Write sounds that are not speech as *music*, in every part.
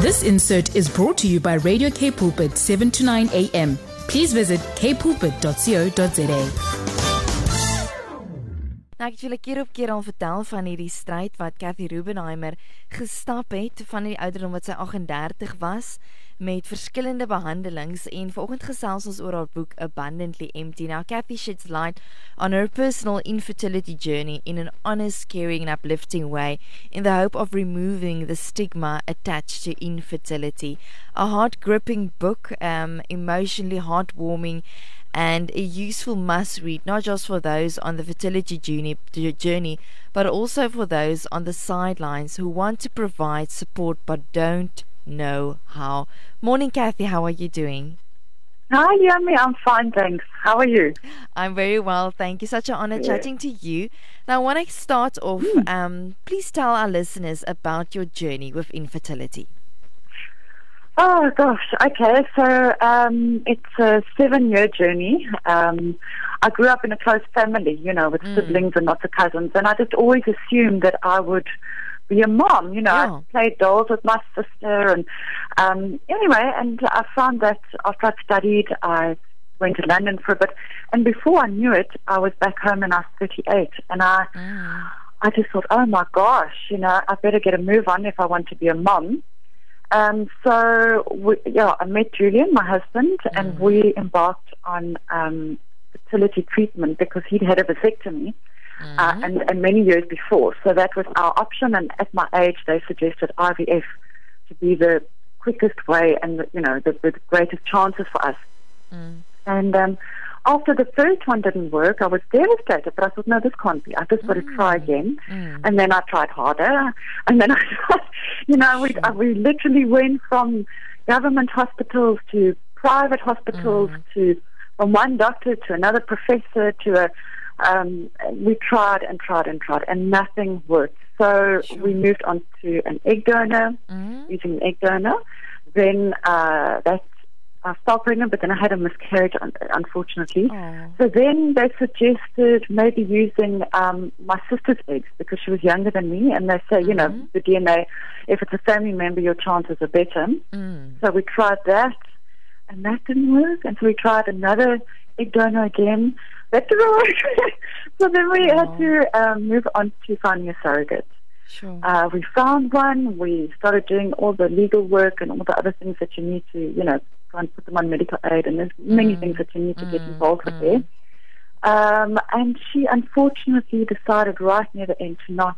This insert is brought to you by Radio K Pulpit 7 to 9 a.m. Please visit kpulpit.co.za. Nou, ek het julle keer op keer al vertel van hierdie stryd wat Cathy Rubenheimer gestap het van die ouderdom wat sy 38 was met verskillende behandelings en vanoggend gesels ons oor haar boek Abundantly Empty. Now Kathy sheds light on her personal infertility journey in an honest, caring and uplifting way in the hope of removing the stigma attached to infertility. A heart-gripping book, um, emotionally heartwarming and a useful must read, not just for those on the fertility journey, journey, but also for those on the sidelines who want to provide support but don't know how. Morning, Cathy. How are you doing? Hi, Yummy. I'm fine, thanks. How are you? I'm very well, thank you. Such an honor yeah. chatting to you. Now, I want to start off. Mm. Um, please tell our listeners about your journey with infertility. Oh gosh, okay. So um, it's a seven-year journey. Um, I grew up in a close family, you know, with mm. siblings and lots of cousins, and I just always assumed that I would be a mom. You know. I played dolls with my sister, and um, anyway, and I found that after I studied, I went to London for a bit, and before I knew it, I was back home and I was 38, and I. Mm. I just thought, oh my gosh, you know, I better get a move on if I want to be a mom. Um, so, we, yeah, I met Julian, my husband, mm. and we embarked on um, fertility treatment because he'd had a vasectomy. Mm. Uh, and, and many years before. So that was our option. And at my age, they suggested IVF to be the quickest way and you know the, the greatest chances for us. Mm. And um, after the first one didn't work, I was devastated. But I thought, no, this can't be. I just got to try mm. again. Mm. And then I tried harder. And then *laughs* I, you know, we sure. we literally went from government hospitals to private hospitals mm. to from one doctor to another professor to a. Um, we tried and tried and tried, and nothing worked. So sure. we moved on to an egg donor, mm. using an egg donor. Then uh, that I fell pregnant, but then I had a miscarriage, unfortunately. Oh. So then they suggested maybe using um, my sister's eggs because she was younger than me, and they say, mm-hmm. you know, mm-hmm. the DNA, if it's a family member, your chances are better. Mm. So we tried that, and that didn't work. And so we tried another egg donor again. That didn't *laughs* work. so then we oh. had to um, move on to finding a surrogate. Sure. Uh, we found one. We started doing all the legal work and all the other things that you need to, you know, try and put them on medical aid. And there's many mm. things that you need to mm. get involved with there. Mm. Um, and she unfortunately decided right near the end to not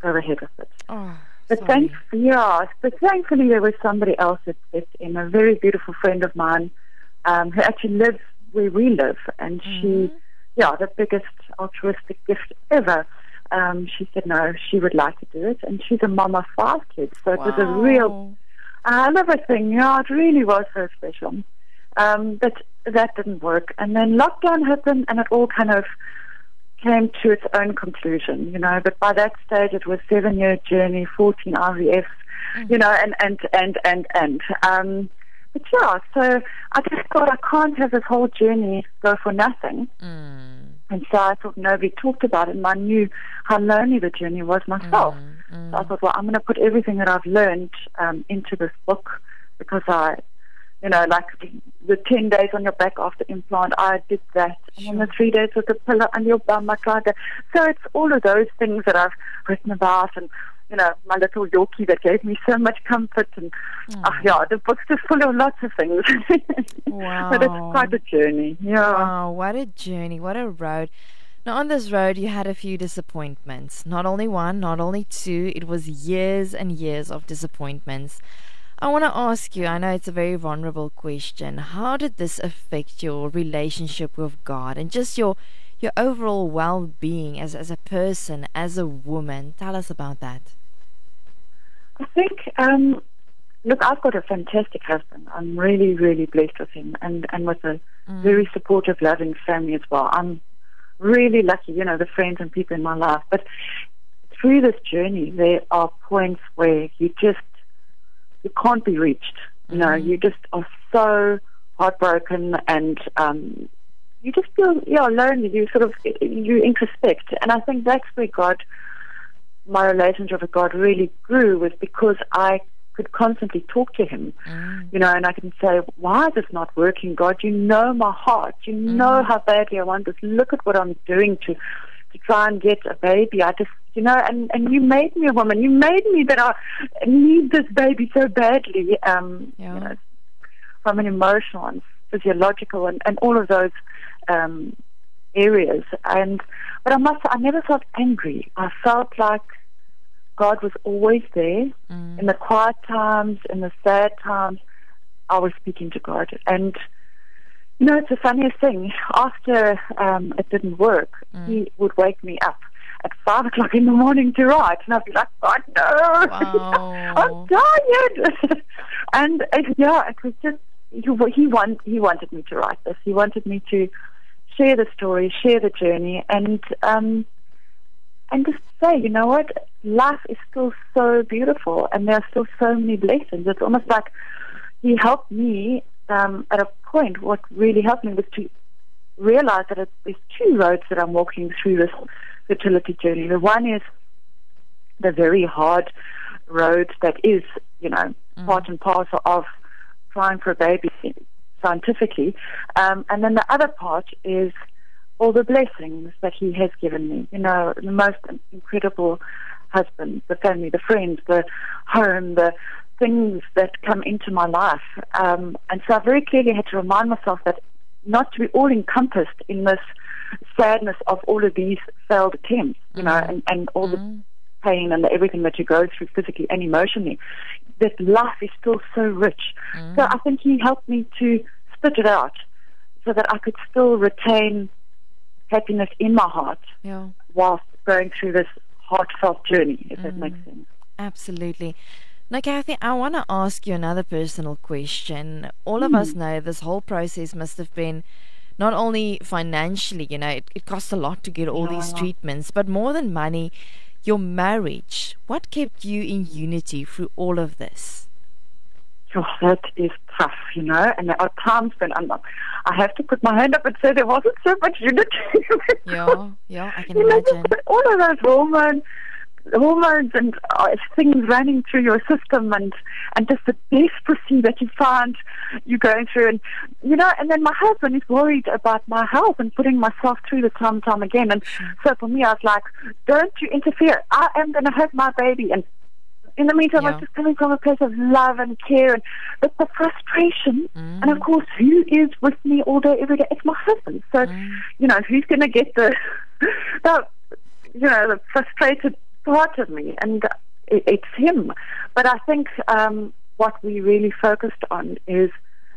go ahead with it. Oh, but thankfully, yeah, but thankfully there was somebody else that stepped in, a very beautiful friend of mine um, who actually lives where we live, and mm. she, yeah, the biggest altruistic gift ever um, she said no, she would like to do it, and she's a mom of five kids, so it was a real. I love everything. Yeah, it really was very special. Um, but that didn't work, and then lockdown happened, and it all kind of came to its own conclusion, you know. But by that stage, it was seven year journey, fourteen IVFs, mm. you know, and and and and and. Um, but yeah, so I just thought I can't have this whole journey go for nothing. Mm. And so I thought nobody talked about it, and I knew how lonely the journey was myself. Mm, mm. So I thought, well, I'm going to put everything that I've learned um, into this book because I, you know, like the 10 days on your back after implant, I did that. Sure. And then the three days with the pillow on your bum, I tried that. So it's all of those things that I've written about and you know, my little Yorkie that gave me so much comfort. And oh, yeah, the book's just full of lots of things. wow. *laughs* but it's quite a journey. Yeah. Wow, what a journey. What a road. Now, on this road, you had a few disappointments. Not only one, not only two, it was years and years of disappointments. I want to ask you, I know it's a very vulnerable question. How did this affect your relationship with God and just your your overall well-being as as a person, as a woman? Tell us about that. I think, um, look, I've got a fantastic husband. I'm really, really blessed with him, and and with a mm. very supportive, loving family as well. I'm really lucky, you know, the friends and people in my life. But through this journey, there are points where you just you can't be reached. You know, mm. you just are so heartbroken and um, you just feel yeah lonely. You sort of you introspect, and I think that's where God, my relationship with God, really grew was because I could constantly talk to him, mm. you know, and I can say, why is this not working, God? You know my heart. You mm. know how badly I want this. Look at what I'm doing to, to try and get a baby. I just, you know, and, and you made me a woman. You made me that I need this baby so badly, um, yeah. you know, from an emotional and physiological and, and all of those, um, areas. And, but I must, I never felt angry. I felt like, God was always there. Mm. In the quiet times, in the sad times, I was speaking to God. And, know, it's the funniest thing. After um, it didn't work, mm. He would wake me up at five o'clock in the morning to write. And I'd be like, God, no, *laughs* wow. I'm tired. *laughs* and, it, yeah, it was just, he, he, want, he wanted me to write this. He wanted me to share the story, share the journey. And, um, and just say, you know what, life is still so beautiful and there are still so many blessings. It's almost like he helped me um, at a point. What really helped me was to realize that there's two roads that I'm walking through this fertility journey. The one is the very hard road that is, you know, mm. part and parcel of trying for a baby scientifically. Um, and then the other part is all the blessings that He has given me. You know, the most incredible husband, the family, the friends, the home, the things that come into my life. Um, and so I very clearly had to remind myself that not to be all encompassed in this sadness of all of these failed attempts, you know, and, and all mm the pain and the, everything that you go through physically and emotionally, that life is still so rich. mm So I think he helped me to spit it out so that I could still retain happiness in my heart yeah. whilst going through this heartfelt journey, if mm. that makes sense. Absolutely. Now, Cathy, I want to ask you another personal question. All mm. of us hmm. know this whole process must have been not only financially, you know, it, it costs a lot to get all yeah. these treatments, but more than money, your marriage. What kept you in unity through all of this? Oh, that is tough, you know, and there are times when I'm not, I have to put my hand up and say there wasn't so much unity. *laughs* yeah, yeah, I can you imagine. Know, all of those hormones, hormones and uh, things running through your system and, and just the desperacy that you find you're going through. And, you know, and then my husband is worried about my health and putting myself through the time and time again. And so for me, I was like, don't you interfere. I am going to have my baby. And in the meantime, yeah. I was just coming from a place of love and care, and but the frustration, mm. and of course, who is with me all day, every day? It's my husband. So, mm. you know, who's going to get the, *laughs* the, you know, the frustrated part of me, and it's him. But I think um, what we really focused on is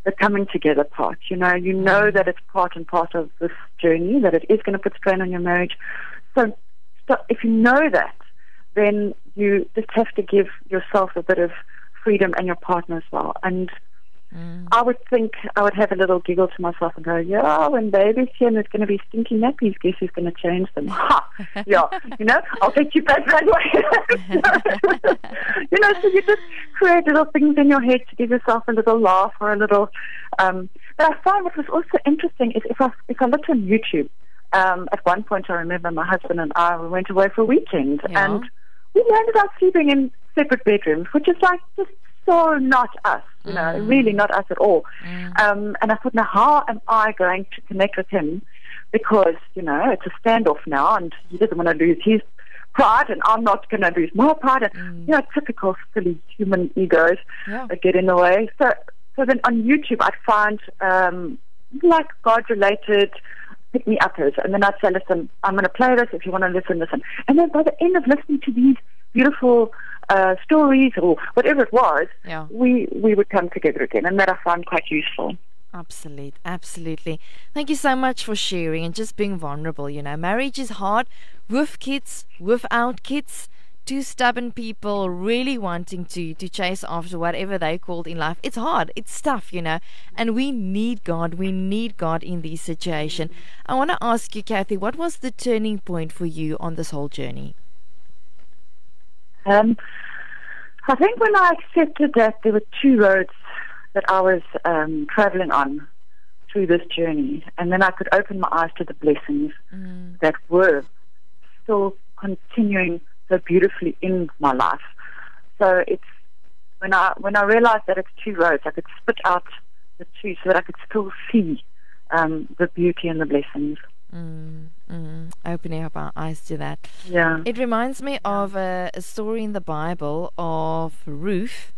the coming together part. You know, you know mm. that it's part and part of this journey, that it is going to put strain on your marriage. So, so if you know that, then you just have to give yourself a bit of freedom and your partner as well. And mm. I would think I would have a little giggle to myself and go, yeah, when baby's here and there's going to be stinky nappies, guess who's going to change them? *laughs* Ha! yeah, you know, I'll take you back that way. *laughs* you know, so you just create little things in your head to give yourself a little laugh or a little. Um, but I find what was also interesting is if I if I looked on YouTube. Um, at one point, I remember my husband and I we went away for a weekend, yeah. and we ended up sleeping in separate bedrooms, which is like just so not us, you know, mm. really not us at all. Mm. Um, and I thought, now how am I going to connect with him? Because, you know, it's a standoff now and he doesn't want to lose his pride and I'm not going to lose my pride. And, mm. you know, typical silly human egos yeah. that get in the way. So, so then on YouTube, I'd find, um, like God related pick me uppers. And then I'd say, listen, I'm going to play this. If you want to listen, listen. And then by the end of listening to these beautiful uh, stories or whatever it was, yeah. we, we would come together again. And that I found quite useful. Absolutely, absolutely. Thank you so much for sharing and just being vulnerable. You know, marriage is hard with kids, without kids two stubborn people really wanting to to chase after whatever they called in life it's hard it's tough you know and we need god we need god in this situation i want to ask you cathy what was the turning point for you on this whole journey um i think when i accepted that there were two roads that i was um traveling on through this journey and then i could open my eyes to the blessings mm. that were still continuing so beautifully in my life. So it's when I when I realized that it's two roads, I could spit out the two so that I could still see um, the beauty and the blessings. Mm, mm, opening up our eyes to that. Yeah. It reminds me of a, a story in the Bible of Ruth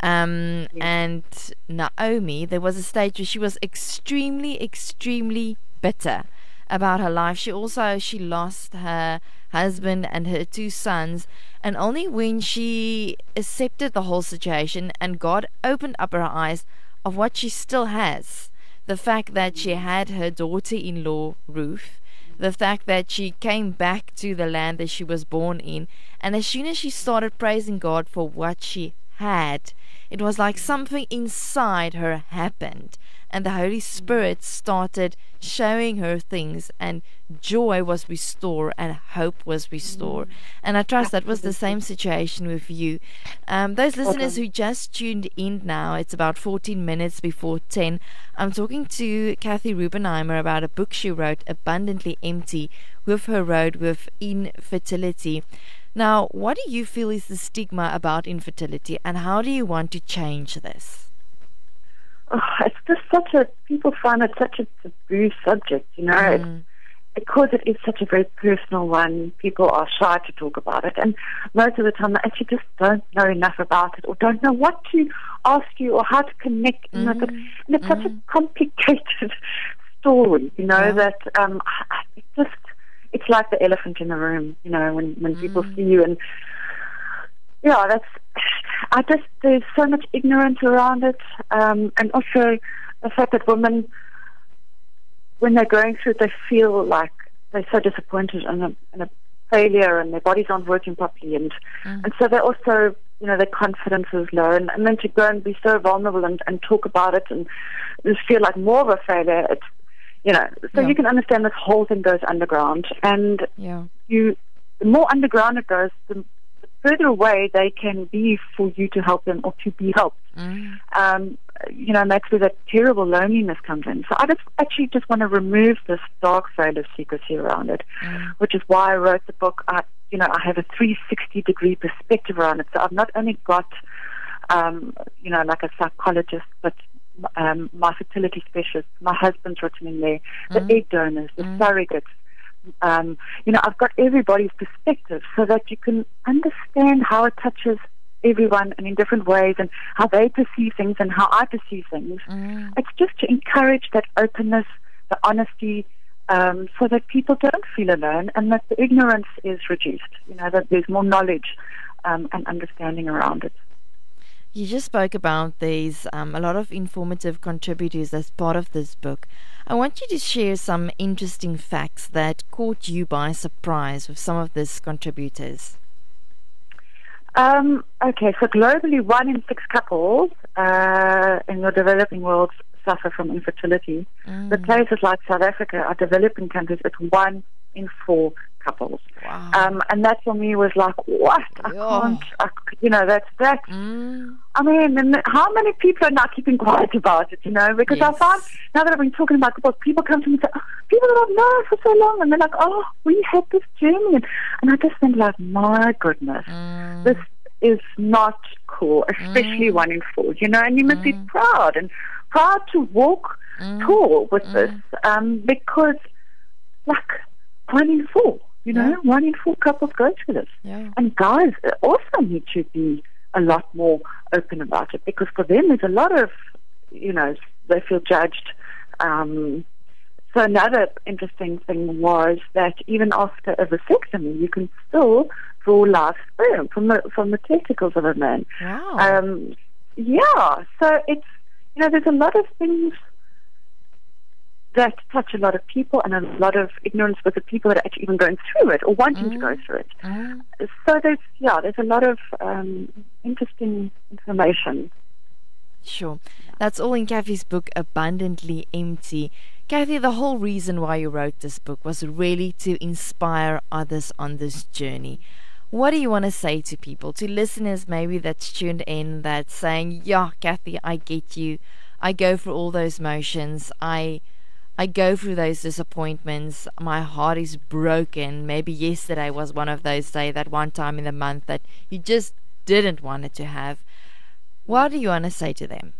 um, Yeah. and Naomi. There was a stage where she was extremely, extremely bitter about her life. She also she lost her husband and her two sons, and only when she accepted the whole situation and God opened up her eyes of what she still has the fact that she had her daughter in law, Ruth, the fact that she came back to the land that she was born in, and as soon as she started praising God for what she had, it was like something inside her happened, and the Holy Spirit started showing her things, and joy was restored, and hope was restored. And I trust that was the same situation with you. Um, those listeners who just tuned in now, it's about 14 minutes before 10. I'm talking to Cathy Rubenheimer about a book she wrote, Abundantly Empty, with her road with infertility. Now, what do you feel is the stigma about infertility, and how do you want to change this? Oh, it's just such a people find it such a taboo subject, you know. It's Mm, because it is such a very personal one, people are shy to talk about it. And most of the time, they actually just don't know enough about it or don't know what to ask you or how to connect. You know, but- Mm, and it's such a complicated *laughs* story, you know, Yeah. that um, it just, it's like the elephant in the room, you know, when, when people Mm. see you. And yeah, that's, I just, there's so much ignorance around it. Um, and also the fact that women, when they're going through it, they feel like they're so disappointed and a, and a failure and their bodies aren't working properly. And, Mm. and so they also, you know, their confidence is low. And, and then to go and be so vulnerable and, and talk about it and just feel like more of a failure, it's, you know, so Yeah. you can understand this whole thing goes underground. And yeah. you, the more underground it goes, the, the further away they can be for you to help them or to be helped Mm, um, you know, and that's where that terrible loneliness comes in. So I just actually just want to remove this dark veil of secrecy around it, mm, which is why I wrote the book. I, you know, I have a 360 degree perspective around it. So I've not only got, um, you know, like a psychologist, but um, my fertility specialist, my husband's written in there, the Mm. egg donors, the Mm. surrogates. Um, you know, I've got everybody's perspective so that you can understand how it touches everyone and in different ways and how they perceive things and how I perceive things. mm. It's just to encourage that openness, the honesty, um, so that people don't feel alone and that the ignorance is reduced. You know, that there's more knowledge um, and understanding around it. You just spoke about these, um, a lot of informative contributors as part of this book. I want you to share some interesting facts that caught you by surprise with some of these contributors. Um, okay, so globally, one in six couples uh, in the developing world suffer from infertility. The Mm, places like South Africa are developing countries. It's one in four couples. wow. Um, and that for me was like, what? I Yeah. can't, I, you know, that's, that's, Mm, I mean, and how many people are not keeping quiet about it, you know? Because I Yes. found, now that I've been talking about couples, people come to me and say, oh, people that I've known for so long, and they're like, oh, we had this journey. And, and I just think like, my goodness, mm, this is not cool, especially Mm. one in four, you know, and you must be Mm. proud and proud to walk mm, tall with Mm. this, um, because like one in four, you know, Yeah. one in four couples go through this. yeah. And guys also need to be a lot more open about it because for them there's a lot of, you know, they feel judged. Um, so another interesting thing was that even after a vasectomy, you can still draw live sperm from the from the testicles of a man. Wow. Um, yeah, so it's you know there's a lot of things that touch a lot of people and a lot of ignorance with the people that are actually even going through it or wanting to go Mm. through it. Mm. So there's yeah there's a lot of um, interesting information. Sure. That's all in Cathy's book, Abundantly Empty. Cathy, the whole reason why you wrote this book was really to inspire others on this journey. What do you want to say to people, to listeners maybe that's tuned in, that's saying, Yeah, Cathy, I get you. I go through all those motions. I I go through those disappointments. My heart is broken. Maybe yesterday was one of those days, that one time in the month that you just didn't want it to have. What do you want to say to them?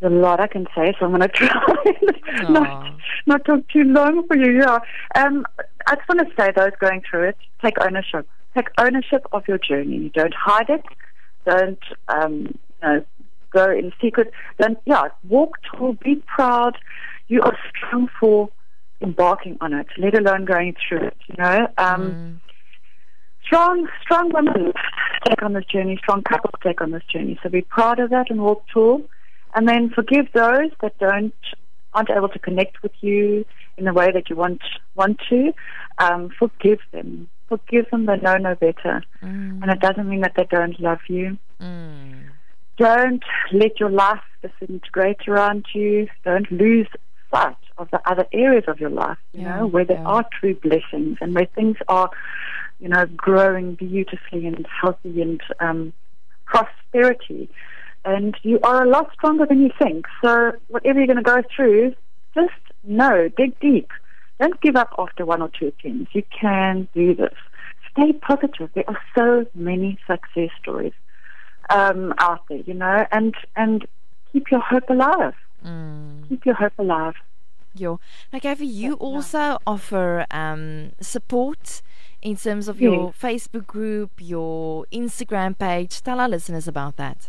There's a lot I can say, so I'm going *laughs* to try not, not talk too long for you. Yeah. Um, I just want to say, those going through it, take ownership. Take ownership of your journey. Don't hide it. Don't, um, you know, go in secret. Don't, yeah, walk tall, be proud. You are strong for embarking on it, let alone going through it, you know. Um, mm. Strong, strong women take on this journey, strong couples take on this journey. So be proud of that and walk tall. And then forgive those that don't aren't able to connect with you in the way that you want want to. Um, forgive them. Forgive them. They know no better, mm. and it doesn't mean that they don't love you. Mm. Don't let your life disintegrate around you. Don't lose sight of the other areas of your life. You yeah, know where there yeah. are true blessings and where things are, you know, growing beautifully and healthy and um, prosperity and you are a lot stronger than you think. So whatever you're going to go through, just know, dig deep. Don't give up after one or two attempts. You can do this. Stay positive. There are so many success stories um, out there, you know, and and keep your hope alive. Mm. Keep your hope alive. Yo. Now, Cathy, you yeah. also offer um, support in terms of your. Facebook group, your Instagram page. Tell our listeners about that.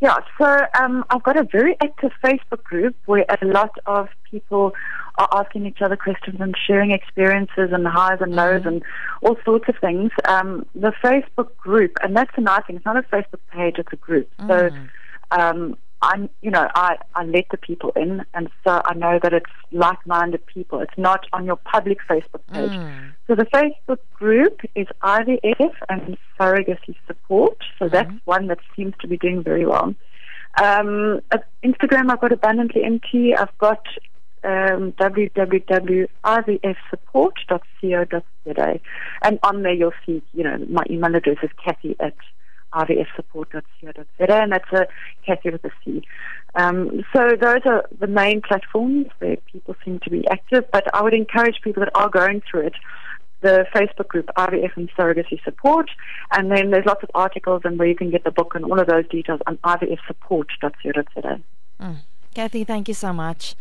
Yeah, so um, I've got a very active Facebook group where a lot of people are asking each other questions and sharing experiences and highs and lows mm-hmm. and all sorts of things. Um, the Facebook group, and that's a nice thing, it's not a Facebook page, it's a group. Mm. So um, I'm, you know, I, I let the people in, and so I know that it's like-minded people. It's not on your public Facebook page. Mm. So the Facebook group is IVF and surrogacy support. So mm. that's one that seems to be doing very well. Um, Instagram, I've got abundantly empty. I've got um, and on there you'll see, you know, my email address is Cathy at ivfsupport.co.za, and that's a Cathy with a C. Um, so those are the main platforms where people seem to be active, but I would encourage people that are going through it the Facebook group IVF and Surrogacy Support, and then there's lots of articles and where you can get the book and all of those details on ivfsupport.co.za. Mm. Cathy, thank you so much.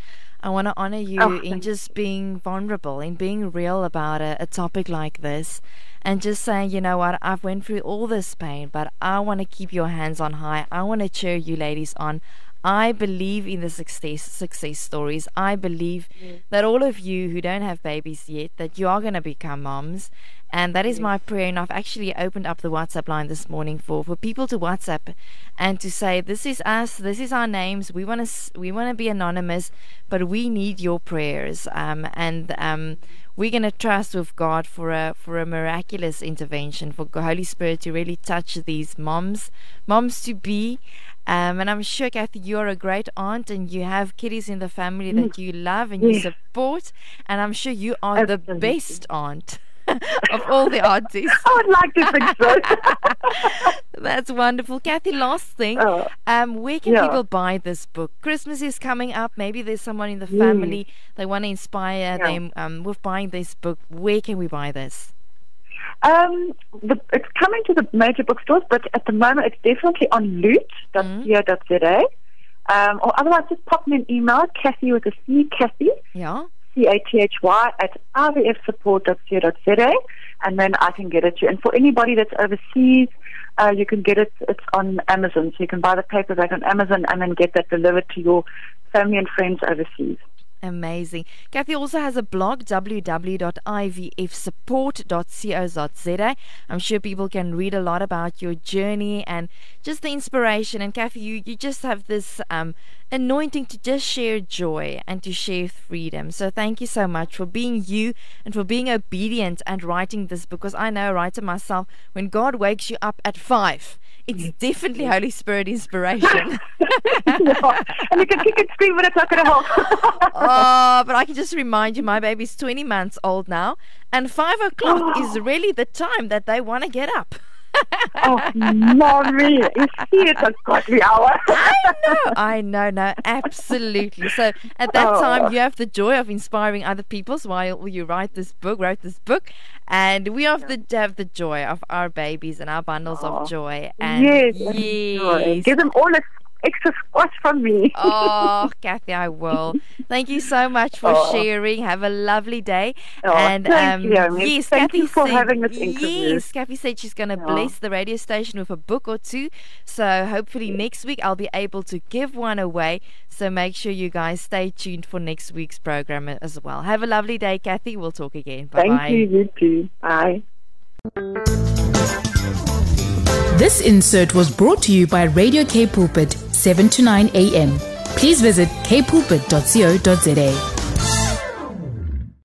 I want to honor you oh, in just being vulnerable, in being real about a, a topic like this and just saying, you know what, I've went through all this pain, but I want to keep your hands on high. I want to cheer you ladies on. I believe in the success success stories. I believe mm. that all of you who don't have babies yet, that you are going to become moms, and that is my prayer. And I've actually opened up the WhatsApp line this morning for, for people to WhatsApp and to say, this is us, this is our names. We want to we want to be anonymous, but we need your prayers. Um, and um, we're going to trust with God for a for a miraculous intervention, for the Holy Spirit to really touch these moms, moms to be. Um, and I'm sure, Cathy, you're a great aunt and you have kiddies in the family that mm. you love and you support. And I'm sure you are Absolutely. the best aunt. *laughs* of all the aunties. *laughs* I would like to think so. *laughs* That's wonderful. Cathy, last thing. Oh, um, where can yeah. people buy this book? Christmas is coming up. Maybe there's someone in the mm. family they want to inspire yeah. them um, with buying this book. Where can we buy this? Um, the, it's coming to the major bookstores, but at the moment it's definitely on loot.co.za. Mm. Um, or otherwise, just pop me an email, Cathy with a C, Cathy. Yeah. C-A-T-H-Y at ivfsupport.co.za and then I can get it to you. And for anybody that's overseas, uh, you can get it, it's on Amazon. So you can buy the paperback on Amazon and then get that delivered to your family and friends overseas. Amazing. Cathy also has a blog, www.ivfsupport.co.za. I'm sure people can read a lot about your journey and just the inspiration. And Cathy, you, you just have this um, anointing to just share joy and to share freedom. So thank you so much for being you and for being obedient and writing this because I know, right to myself, when God wakes you up at five, it's mm. definitely Holy Spirit inspiration. *laughs* yeah. And you can kick and scream when it's not going to help. *laughs* oh, but I can just remind you, my baby's 20 months old now, and 5 o'clock oh. is *gasps* really the time that they want to get up. *laughs* oh, mommy, see it's a godly hour. I know, I know, no, absolutely. So at that Oh. time, you have the joy of inspiring other people while you write this book, wrote this book, and we have the have the joy of our babies and our bundles Oh. of joy. And yes, yes. give them all a extra squash from me. Oh, *laughs* Cathy, I will. Thank you so much for Oh. sharing. Have a lovely day. Oh, and thank um, you, Miss. yes, Thank Cathy you for said, having this interview. Yes, Cathy said she's going to Yeah. bless the radio station with a book or two. So hopefully next week I'll be able to give one away. So make sure you guys stay tuned for next week's program as well. Have a lovely day, Cathy. We'll talk again. Bye Thank you, you too. Bye. This insert was brought to you by Radio K Pulpit, 7 to 9 a.m. Please visit kpulpit.co.za.